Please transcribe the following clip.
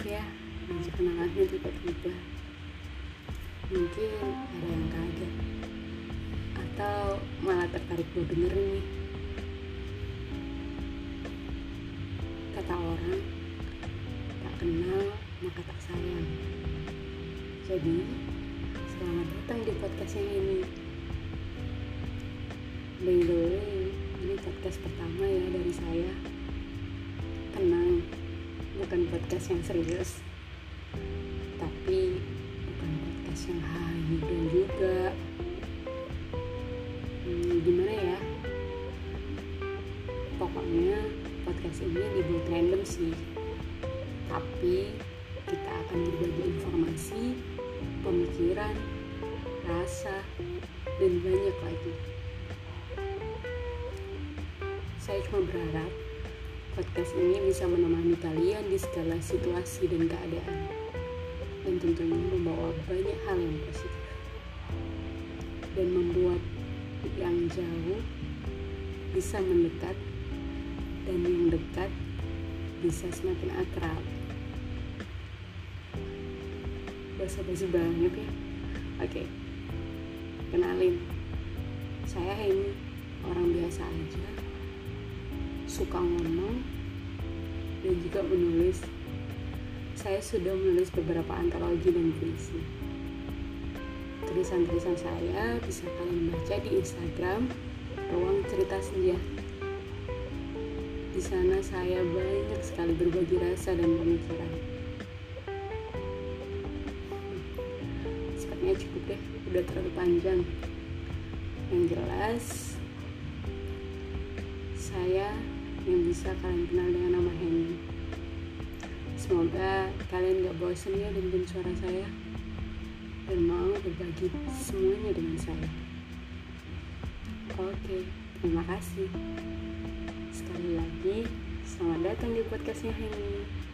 panas ya masuk kenangannya tiba-tiba. Mungkin ada yang kaget. Atau malah tertarik gue bener nih. Kata orang tak kenal maka tak sayang. Jadi selamat datang di podcast ini. By the way ini podcast pertama ya dari saya. Bukan podcast yang serius. Tapi bukan podcast yang dan juga. Hmm, gimana ya? Pokoknya podcast ini dibuat random sih. Tapi kita akan berbagi informasi pemikiran rasa dan banyak lagi. Saya cuma berharap podcast ini bisa menemani kalian di segala situasi dan keadaan. Dan tentunya membawa banyak hal yang positif. Dan membuat yang jauh bisa mendekat dan yang dekat bisa semakin akrab. Basa-basi banget ya. Oke kenalin. Saya ini orang biasa aja suka ngomong dan juga menulis. Saya sudah menulis beberapa antologi dan puisi. Tulisan-tulisan saya bisa kalian baca di Instagram ruang cerita senja. Di sana saya banyak sekali berbagi rasa dan pemikiran. Sepertinya cukup deh udah terlalu panjang. Yang jelas saya yang bisa kalian kenal dengan nama Henny. Semoga kalian gak bosan ya dengerin suara saya. Dan mau berbagi semuanya dengan saya. Oke terima kasih. Sekali lagi selamat datang di podcastnya Henny